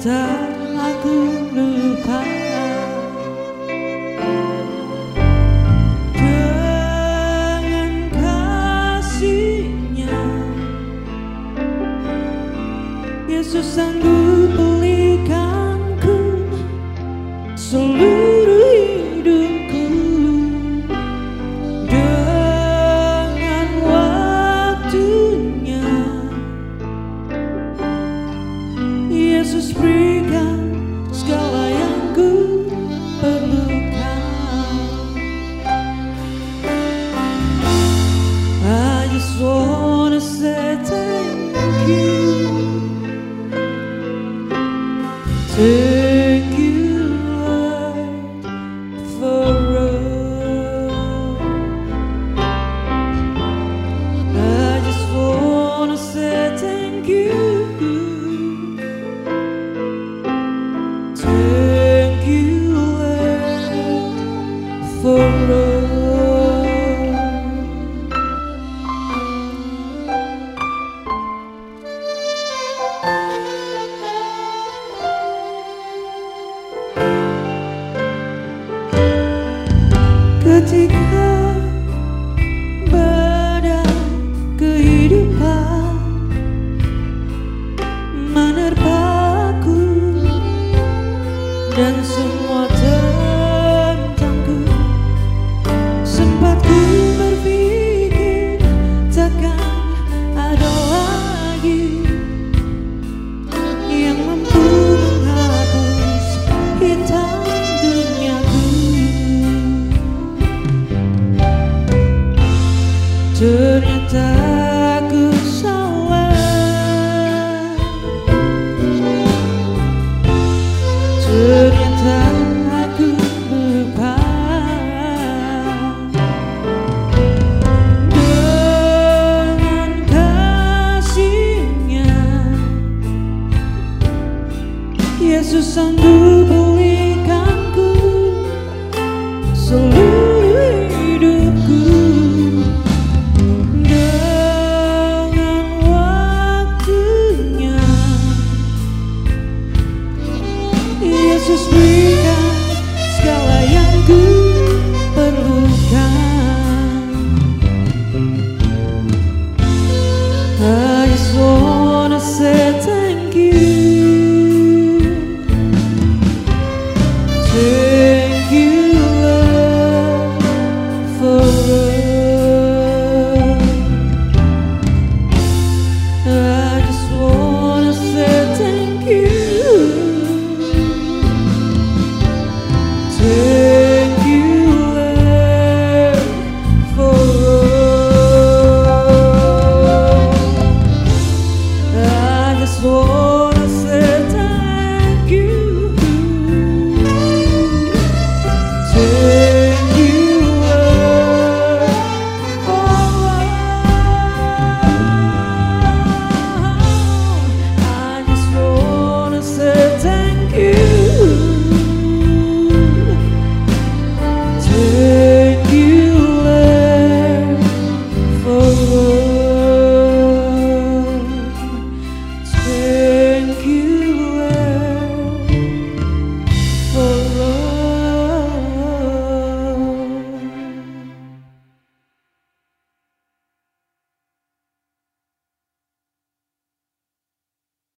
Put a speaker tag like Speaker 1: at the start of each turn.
Speaker 1: terlalu lupa. Dengan kasihnya Yesus sanggup Ooh. dan semua tentangku. Sempat ku berpikir jangan ada lagi yang mampu menghapus hitam duniaku ternyata sanggup pulihkanku seluruh hidupku dengan waktunya Yesus.